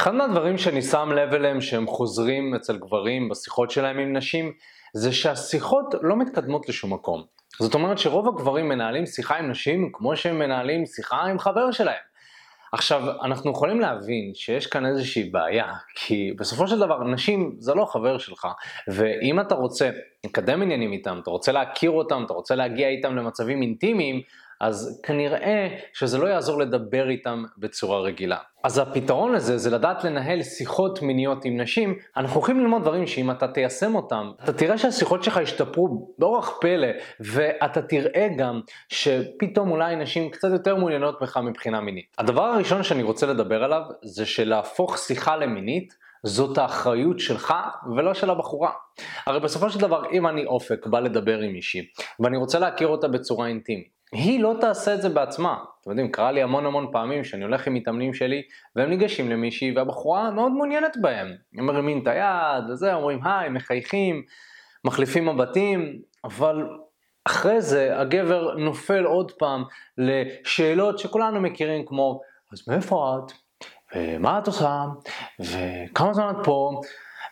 אחד מהדברים שאני שם לב אליהם שהם חוזרים אצל גברים בשיחות שלהם עם נשים, זה שהשיחות לא מתקדמות לשום מקום. זאת אומרת שרוב הגברים מנהלים שיחה עם נשים כמו שהם מנהלים שיחה עם חבר שלהם. עכשיו, אנחנו יכולים להבין שיש כאן איזושהי בעיה, כי בסופו של דבר נשים זה לא חבר שלך, ואם אתה רוצה לקדם עניינים איתם, אתה רוצה להכיר אותם, אתה רוצה להגיע איתם למצבים אינטימיים, אז כנראה שזה לא יעזור לדבר איתם בצורה רגילה. אז הפתרון לזה זה לדעת לנהל שיחות מיניות עם נשים. אנחנו הולכים ללמוד דברים שאם אתה תיישם אותם, אתה תראה שהשיחות שלך ישתפרו באורח פלא, ואתה תראה גם שפתאום אולי נשים קצת יותר מעוניינות בך מבחינה מינית. הדבר הראשון שאני רוצה לדבר עליו זה שלהפוך שיחה למינית זאת האחריות שלך ולא של הבחורה. הרי בסופו של דבר אם אני אופק בא לדבר עם מישהי ואני רוצה להכיר אותה בצורה אינטימית היא לא תעשה את זה בעצמה. אתם יודעים, קרה לי המון המון פעמים שאני הולך עם מתאמנים שלי והם ניגשים למישהי והבחורה מאוד מעוניינת בהם. הם מרימים את היד וזה, אומרים היי, מחייכים, מחליפים מבטים, אבל אחרי זה הגבר נופל עוד פעם לשאלות שכולנו מכירים כמו אז מאיפה את? ומה את עושה? וכמה זמן את פה?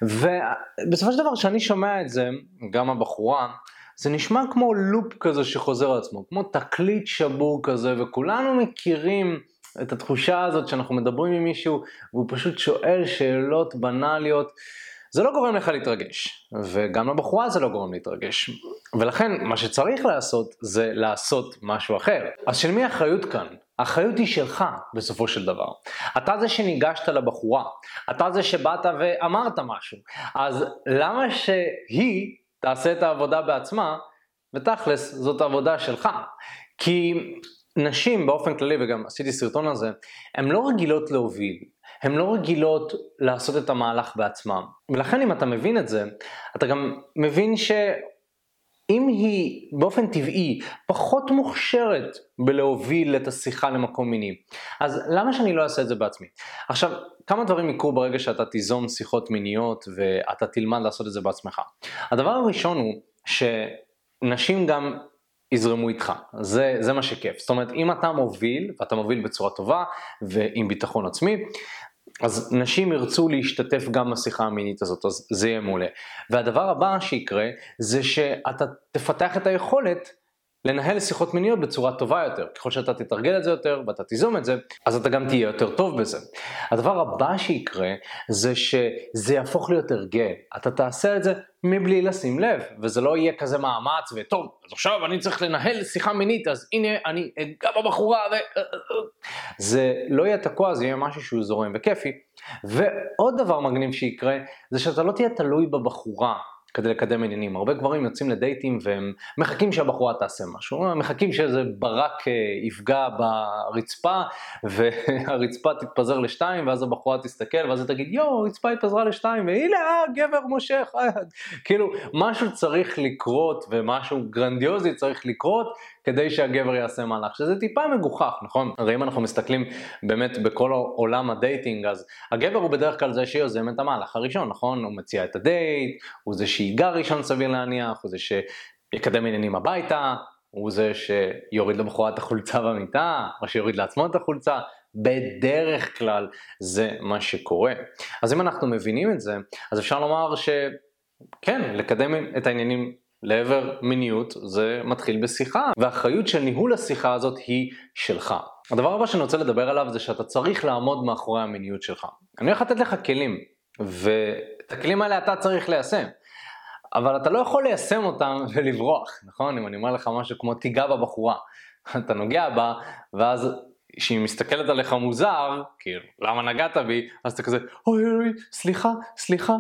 ובסופו של דבר כשאני שומע את זה, גם הבחורה, זה נשמע כמו לופ כזה שחוזר על עצמו, כמו תקליט שבור כזה, וכולנו מכירים את התחושה הזאת שאנחנו מדברים עם מישהו והוא פשוט שואל שאלות בנאליות. זה לא גורם לך להתרגש, וגם לבחורה זה לא גורם להתרגש. ולכן מה שצריך לעשות זה לעשות משהו אחר. אז של מי האחריות כאן? האחריות היא שלך בסופו של דבר. אתה זה שניגשת לבחורה, אתה זה שבאת ואמרת משהו. אז למה שהיא תעשה את העבודה בעצמה, ותכלס זאת עבודה שלך. כי נשים באופן כללי, וגם עשיתי סרטון על זה, הן לא רגילות להוביל, הן לא רגילות לעשות את המהלך בעצמם. ולכן אם אתה מבין את זה, אתה גם מבין שאם היא באופן טבעי פחות מוכשרת בלהוביל את השיחה למקום מיני, אז למה שאני לא אעשה את זה בעצמי? עכשיו, כמה דברים יקרו ברגע שאתה תיזום שיחות מיניות ואתה תלמד לעשות את זה בעצמך. הדבר הראשון הוא שנשים גם יזרמו איתך, זה, זה מה שכיף. זאת אומרת, אם אתה מוביל, ואתה מוביל בצורה טובה ועם ביטחון עצמי, אז נשים ירצו להשתתף גם בשיחה המינית הזאת, אז זה יהיה מעולה. והדבר הבא שיקרה, זה שאתה תפתח את היכולת לנהל שיחות מיניות בצורה טובה יותר. ככל שאתה תתרגל את זה יותר ואתה תיזום את זה, אז אתה גם תהיה יותר טוב בזה. הדבר הבא שיקרה זה שזה יהפוך להיות הרגל. אתה תעשה את זה מבלי לשים לב, וזה לא יהיה כזה מאמץ וטוב, אז עכשיו אני צריך לנהל שיחה מינית, אז הנה אני אגע בבחורה ו... זה לא יהיה תקוע, זה יהיה משהו שהוא זורם וכיפי. ועוד דבר מגניב שיקרה, זה שאתה לא תהיה תלוי בבחורה. כדי לקדם עניינים. הרבה גברים יוצאים לדייטים והם מחכים שהבחורה תעשה משהו, מחכים שאיזה ברק אה, יפגע ברצפה והרצפה תתפזר לשתיים ואז הבחורה תסתכל ואז היא תגיד יואו הרצפה התפזרה לשתיים והנה אה, גבר מושך. כאילו משהו צריך לקרות ומשהו גרנדיוזי צריך לקרות כדי שהגבר יעשה מהלך, שזה טיפה מגוחך, נכון? הרי אם אנחנו מסתכלים באמת בכל עולם ה dating, אז הגבר הוא בדרך כלל זה שיוזם את המהלך הראשון, נכון? הוא מציע את הדייט, הוא זה שיגע ראשון סביר להניח, הוא זה שיקדם עניינים הביתה, הוא זה שיוריד לבחורה את החולצה במיטה, או שיוריד לעצמו את החולצה, בדרך כלל זה מה שקורה. אז אם אנחנו מבינים את זה, אז אפשר לומר שכן, לקדם את העניינים לעבר מיניות זה מתחיל בשיחה, והאחריות של ניהול השיחה הזאת היא שלך. הדבר הבא שאני רוצה לדבר עליו זה שאתה צריך לעמוד מאחורי המיניות שלך. אני הולך לתת לך כלים, ואת הכלים האלה אתה צריך ליישם. אבל אתה לא יכול ליישם אותם ולברוח, נכון? אם אני אומר לך משהו כמו תיגע בבחורה, אתה נוגע בה, ואז כשהיא מסתכלת עליך מוזר, כאילו, למה נגעת בי? אז אתה כזה, אוי אוי, סליחה, סליחה.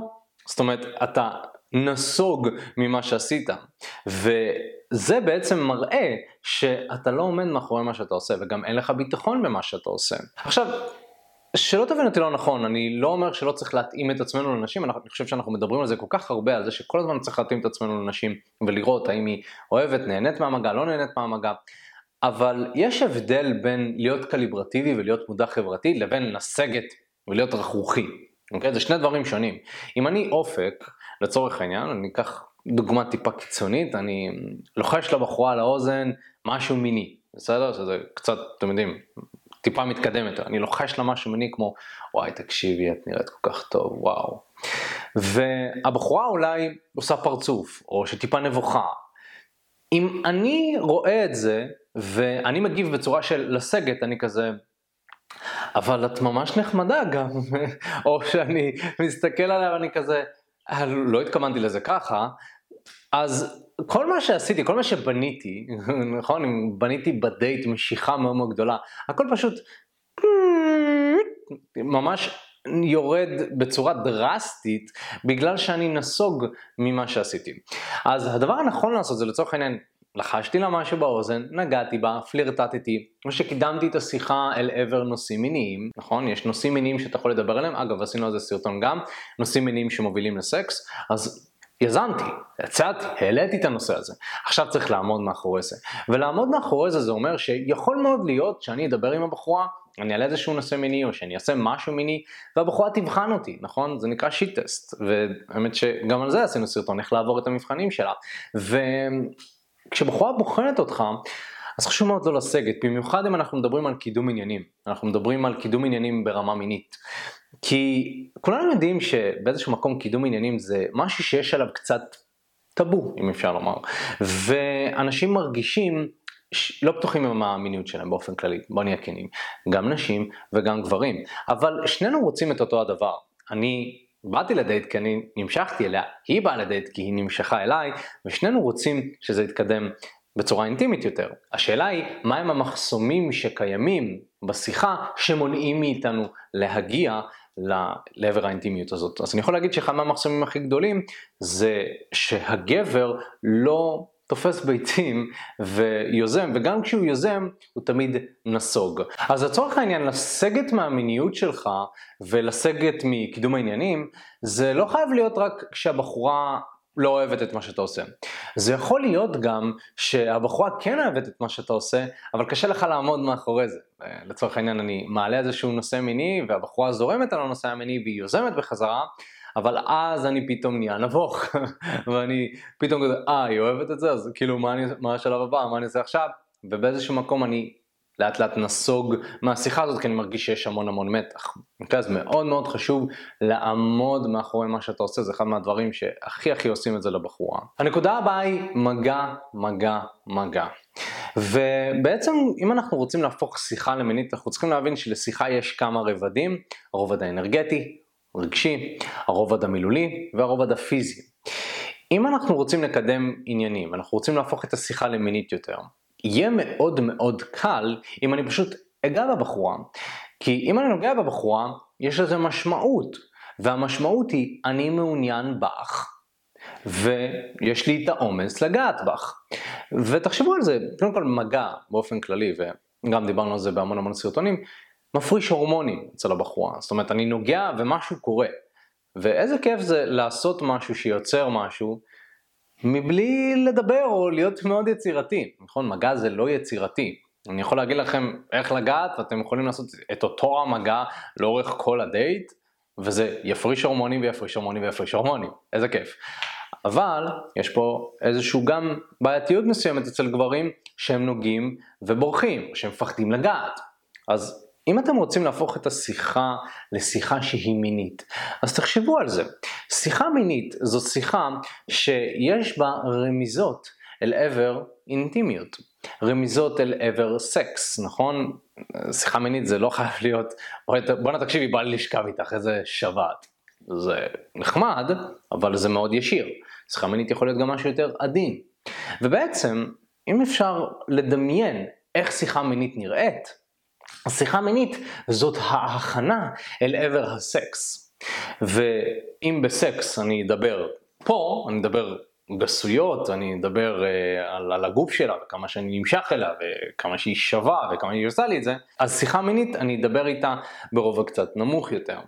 זאת אומרת, אתה נסוג ממה שעשית. וזה בעצם מראה שאתה לא עומד מאחורי מה שאתה עושה, וגם אין לך ביטחון במה שאתה עושה. עכשיו, שלא תבין אותי לא נכון, אני לא אומר שלא צריך להתאים את עצמנו לנשים, אני חושב שאנחנו מדברים על זה כל כך הרבה, על זה שכל הזמן צריך להתאים את עצמנו לנשים ולראות האם היא אוהבת, נהנית מהמגע, לא נהנית מהמגע. אבל יש הבדל בין להיות קליברטיבי ולהיות מודע חברתי לבין לסגת ולהיות רכרוכי. אוקיי? זה שני דברים שונים. אם אני אופק, לצורך העניין, אני אקח דוגמה טיפה קיצונית, אני לוחש לבחורה על האוזן משהו מיני, בסדר? שזה קצת, אתם יודעים, טיפה מתקדם יותר, אני לוחש לה משהו מיני כמו, וואי תקשיבי, את נראית כל כך טוב, וואו. והבחורה אולי עושה פרצוף, או שטיפה נבוכה. אם אני רואה את זה, ואני מגיב בצורה של לסגת, אני כזה, אבל את ממש נחמדה גם, או שאני מסתכל עליה ואני כזה, לא התכוונתי לזה ככה, אז כל מה שעשיתי, כל מה שבניתי, נכון, אם בניתי בדייט משיכה מאוד מאוד גדולה, הכל פשוט ממש יורד בצורה דרסטית בגלל שאני נסוג ממה שעשיתי. אז הדבר הנכון לעשות זה לצורך העניין לחשתי לה משהו באוזן, נגעתי בה, פלירטטתי, או שקידמתי את השיחה אל עבר נושאים מיניים, נכון? יש נושאים מיניים שאתה יכול לדבר עליהם, אגב עשינו על זה סרטון גם, נושאים מיניים שמובילים לסקס, אז יזמתי, יצאתי, העליתי את הנושא הזה. עכשיו צריך לעמוד מאחורי זה. ולעמוד מאחורי זה זה אומר שיכול מאוד להיות שאני אדבר עם הבחורה, אני אעלה איזשהו נושא מיני או שאני אעשה משהו מיני והבחורה תבחן אותי, נכון? זה נקרא שיט טסט. והאמת שגם על זה עשינו סרטון, איך לעבור את המבחנים שלה. וכשבחורה בוחנת אותך, אז חשוב מאוד לא לסגת, במיוחד אם אנחנו מדברים על קידום עניינים. אנחנו מדברים על קידום עניינים ברמה מינית. כי כולנו יודעים שבאיזשהו מקום קידום עניינים זה משהו שיש עליו קצת טאבו, אם אפשר לומר. ואנשים מרגישים לא בטוחים עם המיניות שלהם באופן כללי, בוא נהיה כנים. גם נשים וגם גברים. אבל שנינו רוצים את אותו הדבר. אני באתי לדייט כי אני נמשכתי אליה, היא באה לדייט כי היא נמשכה אליי, ושנינו רוצים שזה יתקדם בצורה אינטימית יותר. השאלה היא, מהם המחסומים שקיימים בשיחה שמונעים מאיתנו להגיע לעבר האינטימיות הזאת. אז אני יכול להגיד שאחד מהמחסומים הכי גדולים זה שהגבר לא תופס ביצים ויוזם, וגם כשהוא יוזם הוא תמיד נסוג. אז לצורך העניין לסגת מהמיניות שלך ולסגת מקידום העניינים זה לא חייב להיות רק כשהבחורה לא אוהבת את מה שאתה עושה. זה יכול להיות גם שהבחורה כן אוהבת את מה שאתה עושה, אבל קשה לך לעמוד מאחורי זה. לצורך העניין אני מעלה איזשהו נושא מיני והבחורה זורמת על הנושא המיני והיא יוזמת בחזרה, אבל אז אני פתאום נהיה נבוך, ואני פתאום כזה, אה, היא אוהבת את זה? אז כאילו, מה, אני, מה השלב הבא? מה אני עושה עכשיו? ובאיזשהו מקום אני לאט לאט נסוג מהשיחה הזאת, כי אני מרגיש שיש המון המון מתח. אוקיי, אז מאוד מאוד חשוב לעמוד מאחורי מה שאתה עושה, זה אחד מהדברים שהכי הכי עושים את זה לבחורה. הנקודה הבאה היא מגע, מגע, מגע. ובעצם אם אנחנו רוצים להפוך שיחה למינית, אנחנו צריכים להבין שלשיחה יש כמה רבדים, הרובד האנרגטי, רגשי, הרובד המילולי והרובד הפיזי. אם אנחנו רוצים לקדם עניינים, אנחנו רוצים להפוך את השיחה למינית יותר, יהיה מאוד מאוד קל אם אני פשוט אגע בבחורה. כי אם אני נוגע בבחורה, יש לזה משמעות, והמשמעות היא אני מעוניין בך, ויש לי את האומץ לגעת בך. ותחשבו על זה, קודם כל מגע באופן כללי, וגם דיברנו על זה בהמון המון סרטונים, מפריש הורמונים אצל הבחורה, זאת אומרת אני נוגע ומשהו קורה. ואיזה כיף זה לעשות משהו שיוצר משהו מבלי לדבר או להיות מאוד יצירתי, נכון? מגע זה לא יצירתי. אני יכול להגיד לכם איך לגעת ואתם יכולים לעשות את אותו המגע לאורך כל הדייט וזה יפריש הורמונים ויפריש הורמונים ויפריש הורמונים, איזה כיף. אבל יש פה איזשהו גם בעייתיות מסוימת אצל גברים שהם נוגעים ובורחים, שהם מפחדים לגעת. אז אם אתם רוצים להפוך את השיחה לשיחה שהיא מינית, אז תחשבו על זה. שיחה מינית זו שיחה שיש בה רמיזות אל עבר אינטימיות. רמיזות אל עבר סקס, נכון? שיחה מינית זה לא חייב להיות, בואנה תקשיבי, בא לי לשכב איתך, איזה שבת. זה נחמד, אבל זה מאוד ישיר. שיחה מינית יכול להיות גם משהו יותר עדין. ובעצם, אם אפשר לדמיין איך שיחה מינית נראית, השיחה מינית זאת ההכנה אל עבר הסקס. ואם בסקס אני אדבר פה, אני אדבר גסויות, אני אדבר uh, על, על הגוף שלה וכמה שאני נמשך אליה וכמה שהיא שווה וכמה שהיא עושה לי את זה, אז שיחה מינית אני אדבר איתה ברובע קצת נמוך יותר.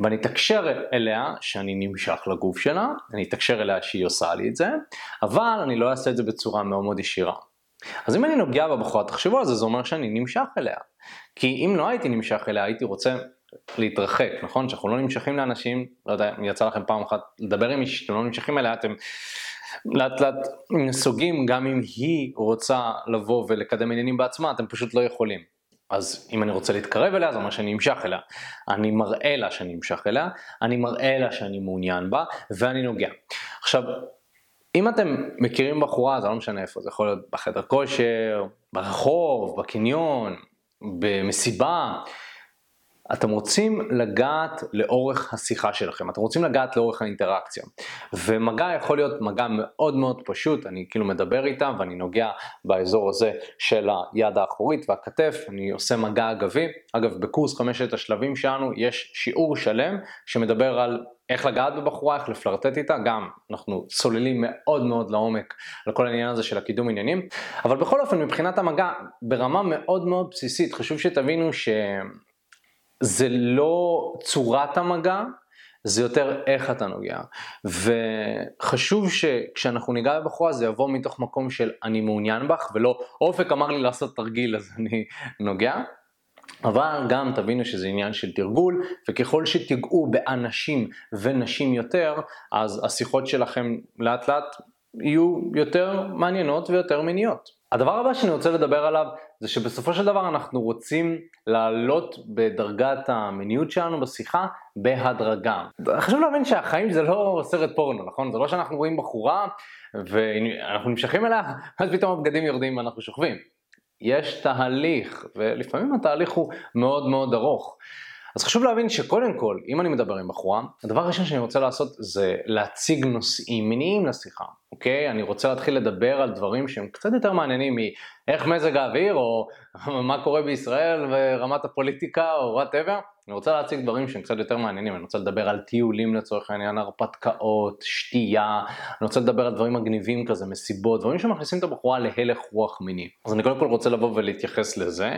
ואני אתקשר אליה שאני נמשך לגוף שלה, אני אתקשר אליה שהיא עושה לי את זה, אבל אני לא אעשה את זה בצורה מאוד מאוד ישירה. אז אם אני נוגע בבחורה, תחשבו על זה, זה אומר שאני נמשך אליה. כי אם לא הייתי נמשך אליה, הייתי רוצה להתרחק, נכון? שאנחנו לא נמשכים לאנשים, לא יודע, יצא לכם פעם אחת לדבר עם מישהו שאתם לא נמשכים אליה, אתם לאט לאט נסוגים, גם אם היא רוצה לבוא ולקדם עניינים בעצמה, אתם פשוט לא יכולים. אז אם אני רוצה להתקרב אליה, זה אומר שאני נמשך אליה. אני מראה לה שאני נמשך אליה, אני מראה לה שאני מעוניין בה, ואני נוגע. עכשיו, אם אתם מכירים בחורה, זה לא משנה איפה, זה יכול להיות בחדר כושר, ברחוב, בקניון, במסיבה, אתם רוצים לגעת לאורך השיחה שלכם, אתם רוצים לגעת לאורך האינטראקציה. ומגע יכול להיות מגע מאוד מאוד פשוט, אני כאילו מדבר איתה ואני נוגע באזור הזה של היד האחורית והכתף, אני עושה מגע אגבי. אגב, בקורס חמשת השלבים שלנו יש שיעור שלם שמדבר על איך לגעת בבחורה, איך לפלרטט איתה, גם אנחנו צוללים מאוד מאוד לעומק על כל העניין הזה של הקידום עניינים, אבל בכל אופן מבחינת המגע ברמה מאוד מאוד בסיסית חשוב שתבינו ש... זה לא צורת המגע, זה יותר איך אתה נוגע. וחשוב שכשאנחנו ניגע בבחורה זה יבוא מתוך מקום של אני מעוניין בך, ולא אופק אמר לי לעשות תרגיל אז אני נוגע. אבל גם תבינו שזה עניין של תרגול, וככל שתיגעו באנשים ונשים יותר, אז השיחות שלכם לאט לאט יהיו יותר מעניינות ויותר מיניות. הדבר הבא שאני רוצה לדבר עליו זה שבסופו של דבר אנחנו רוצים לעלות בדרגת המיניות שלנו בשיחה בהדרגה. חשוב להבין שהחיים זה לא סרט פורנו, נכון? זה לא שאנחנו רואים בחורה ואנחנו נמשכים אליה, אז פתאום הבגדים יורדים ואנחנו שוכבים. יש תהליך, ולפעמים התהליך הוא מאוד מאוד ארוך. אז חשוב להבין שקודם כל, אם אני מדבר עם בחורה, הדבר הראשון שאני רוצה לעשות זה להציג נושאים מיניים לשיחה, אוקיי? אני רוצה להתחיל לדבר על דברים שהם קצת יותר מעניינים מאיך מזג האוויר, או מה קורה בישראל ורמת הפוליטיקה, או whatever. אני רוצה להציג דברים שהם קצת יותר מעניינים, אני רוצה לדבר על טיולים לצורך העניין, הרפתקאות, שתייה, אני רוצה לדבר על דברים מגניבים כזה, מסיבות, דברים שמכניסים את הבחורה להלך רוח מיני. אז אני קודם כל רוצה לבוא ולהתייחס לזה.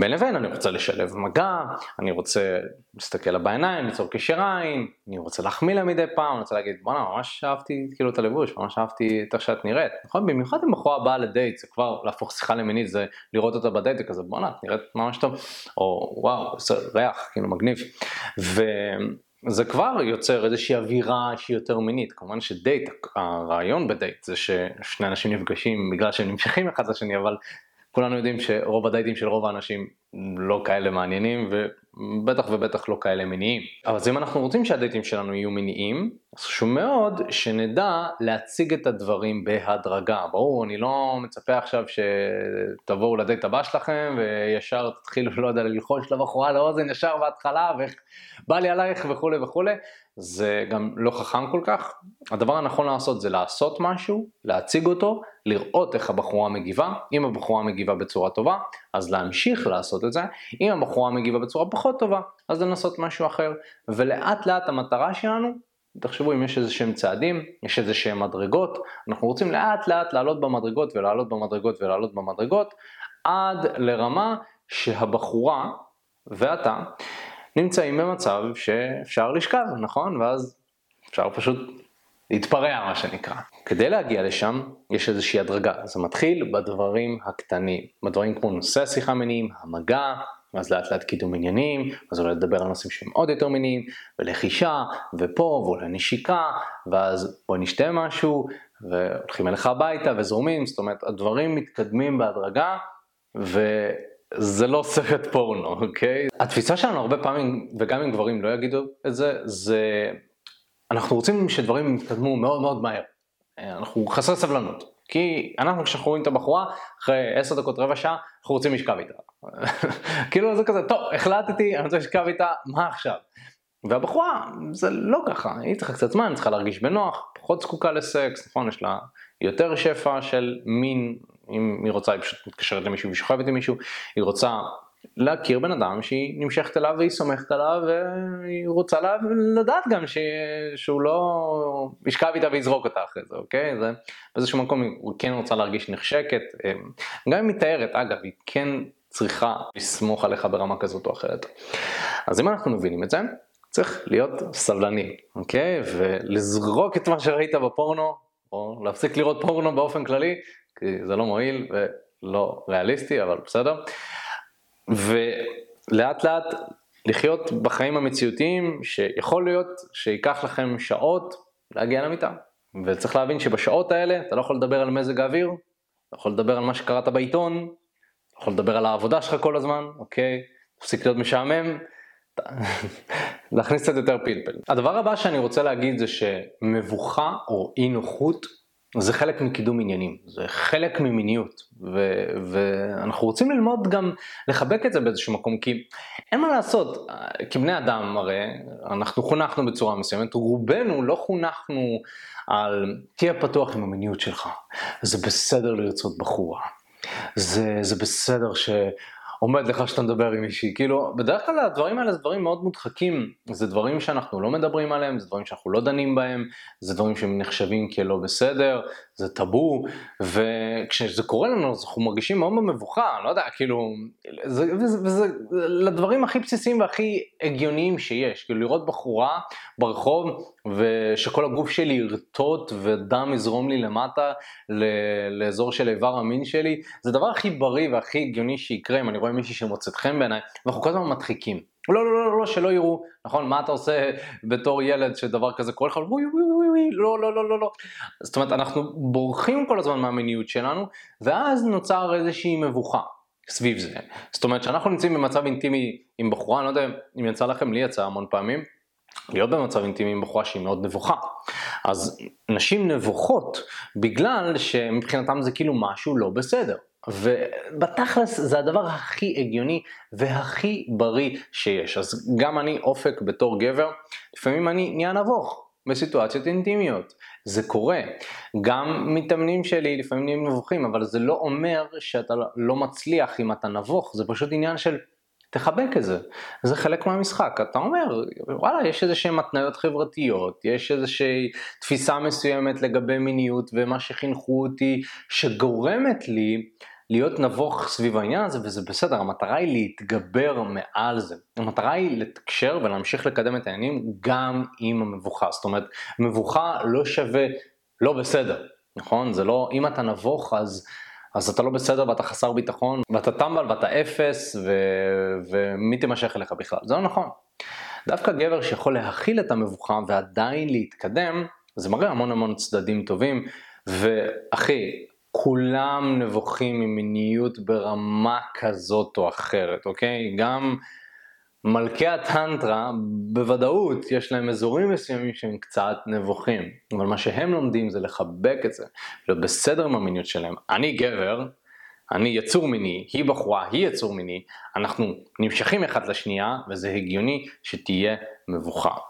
בין לבין אני רוצה לשלב מגע, אני רוצה להסתכל לה בעיניים, ליצור קשר עין, אני רוצה להחמיא לה מדי פעם, אני רוצה להגיד בואנה ממש אהבתי כאילו את הלבוש, ממש אהבתי את איך שאת נראית, נכון? במיוחד אם בחורה באה לדייט זה כבר להפוך שיחה למינית זה לראות אותה בדייט וכזה בואנה את נראית ממש טוב, או וואו זה ריח כאילו מגניב, וזה כבר יוצר איזושהי אווירה שהיא יותר מינית, כמובן שדייט, הרעיון בדייט זה ששני אנשים נפגשים בגלל שהם נמשכים אחד לשני אבל כולנו יודעים שרוב הדייטים של רוב האנשים לא כאלה מעניינים ובטח ובטח לא כאלה מיניים. אבל אם אנחנו רוצים שהדייטים שלנו יהיו מיניים, חשוב מאוד שנדע להציג את הדברים בהדרגה. ברור, אני לא מצפה עכשיו שתבואו לדייט הבא שלכם וישר תתחילו, לא יודע, ללחוש לבחורה לאוזן ישר בהתחלה ואיך בא לי עלייך וכולי וכולי. זה גם לא חכם כל כך. הדבר הנכון לעשות זה לעשות משהו, להציג אותו, לראות איך הבחורה מגיבה. אם הבחורה מגיבה בצורה טובה, אז להמשיך לעשות את זה. אם הבחורה מגיבה בצורה פחות טובה, אז לנסות משהו אחר. ולאט לאט המטרה שלנו, תחשבו אם יש איזה שהם צעדים, יש איזה שהם מדרגות, אנחנו רוצים לאט לאט לעלות במדרגות ולעלות במדרגות ולעלות במדרגות, עד לרמה שהבחורה ואתה נמצאים במצב שאפשר לשכב, נכון? ואז אפשר פשוט להתפרע מה שנקרא. כדי להגיע לשם יש איזושהי הדרגה, זה מתחיל בדברים הקטנים, בדברים כמו נושא השיחה מיניים, המגע, ואז לאט לאט קידום עניינים, אז אולי לדבר על נושאים שהם עוד יותר מיניים, ולחישה, ופה, ואולי נשיקה, ואז בוא נשתה משהו, והולכים אליך הביתה וזורמים, זאת אומרת הדברים מתקדמים בהדרגה, ו... זה לא סרט פורנו, אוקיי? התפיסה שלנו הרבה פעמים, וגם אם גברים לא יגידו את זה, זה אנחנו רוצים שדברים יתקדמו מאוד מאוד מהר. אנחנו חסרי סבלנות. כי אנחנו כשאנחנו רואים את הבחורה, אחרי עשר דקות רבע שעה, אנחנו רוצים לשכב איתה. כאילו זה כזה, טוב, החלטתי, אני רוצה לשכב איתה, מה עכשיו? והבחורה, זה לא ככה, היא צריכה קצת זמן, צריכה להרגיש בנוח, פחות זקוקה לסקס, נכון? יש לה יותר שפע של מין אם היא רוצה היא פשוט מתקשרת למישהו ושוכבת עם מישהו, היא רוצה להכיר בן אדם שהיא נמשכת אליו והיא סומכת עליו והיא רוצה לדעת גם ש... שהוא לא ישכב איתה ויזרוק אותה אחרי זה, אוקיי? זה באיזשהו מקום היא כן רוצה להרגיש נחשקת, גם אם היא מתארת, אגב, היא כן צריכה לסמוך עליך ברמה כזאת או אחרת. אז אם אנחנו מבינים את זה, צריך להיות סבלני, אוקיי? ולזרוק את מה שראית בפורנו, או להפסיק לראות פורנו באופן כללי, כי זה לא מועיל ולא ריאליסטי, אבל בסדר. ולאט לאט לחיות בחיים המציאותיים, שיכול להיות שייקח לכם שעות להגיע למיטה. וצריך להבין שבשעות האלה אתה לא יכול לדבר על מזג האוויר, אתה יכול לדבר על מה שקראת בעיתון, יכול לדבר על העבודה שלך כל הזמן, אוקיי? תפסיק להיות משעמם, להכניס קצת יותר פלפל. הדבר הבא שאני רוצה להגיד זה שמבוכה או אי נוחות זה חלק מקידום עניינים, זה חלק ממיניות, ו- ואנחנו רוצים ללמוד גם לחבק את זה באיזשהו מקום, כי אין מה לעשות, כבני אדם הרי, אנחנו חונכנו בצורה מסוימת, רובנו לא חונכנו על תהיה פתוח עם המיניות שלך, זה בסדר לרצות בחורה, זה, זה בסדר ש... עומד לך שאתה מדבר עם מישהי, כאילו, בדרך כלל הדברים האלה זה דברים מאוד מודחקים, זה דברים שאנחנו לא מדברים עליהם, זה דברים שאנחנו לא דנים בהם, זה דברים שהם נחשבים כלא בסדר, זה טאבו, וכשזה קורה לנו אז אנחנו מרגישים מאוד במבוכה, לא יודע, כאילו, זה, וזה, וזה לדברים הכי בסיסיים והכי הגיוניים שיש, כאילו לראות בחורה ברחוב ושכל הגוף שלי ירטוט ודם יזרום לי למטה לאזור של איבר המין שלי, זה הדבר הכי בריא והכי הגיוני שיקרה אם אני רואה מישהי שמוצאת חן בעיניי, ואנחנו כל הזמן מדחיקים. לא, לא, לא, לא, שלא יראו, נכון? מה אתה עושה בתור ילד שדבר כזה קורה לך? ווי ווי ווי ווי, לא, לא, לא, לא, לא. זאת אומרת, אנחנו בורחים כל הזמן מהמיניות שלנו, ואז נוצר איזושהי מבוכה סביב זה. זאת אומרת, שאנחנו נמצאים במצב אינטימי עם בחורה, אני לא יודע אם יצא לכם, לי יצא המון פעמים, להיות במצב אינטימי עם בחורה שהיא מאוד נבוכה. אז נשים נבוכות בגלל שמבחינתם זה כאילו משהו לא בסדר. ובתכלס זה הדבר הכי הגיוני והכי בריא שיש. אז גם אני אופק בתור גבר, לפעמים אני נהיה נבוך בסיטואציות אינטימיות. זה קורה. גם מתאמנים שלי לפעמים נהיים נבוכים, אבל זה לא אומר שאתה לא מצליח אם אתה נבוך, זה פשוט עניין של תחבק את זה, זה חלק מהמשחק, אתה אומר וואלה יש איזה שהן התניות חברתיות, יש איזושהי תפיסה מסוימת לגבי מיניות ומה שחינכו אותי שגורמת לי להיות נבוך סביב העניין הזה וזה בסדר, המטרה היא להתגבר מעל זה, המטרה היא לתקשר ולהמשיך לקדם את העניינים גם עם המבוכה, זאת אומרת מבוכה לא שווה לא בסדר, נכון? זה לא, אם אתה נבוך אז אז אתה לא בסדר ואתה חסר ביטחון, ואתה טמבל ואתה אפס, ו... ומי תימשך אליך בכלל. זה לא נכון. דווקא גבר שיכול להכיל את המבוכה ועדיין להתקדם, זה מראה המון המון צדדים טובים, ואחי, כולם נבוכים ממיניות ברמה כזאת או אחרת, אוקיי? גם מלכי הטנטרה, בוודאות יש להם אזורים מסוימים שהם קצת נבוכים, אבל מה שהם לומדים זה לחבק את זה, להיות בסדר עם המיניות שלהם. אני גבר, אני יצור מיני, היא בחורה, היא יצור מיני, אנחנו נמשכים אחד לשנייה, וזה הגיוני שתהיה מבוכה.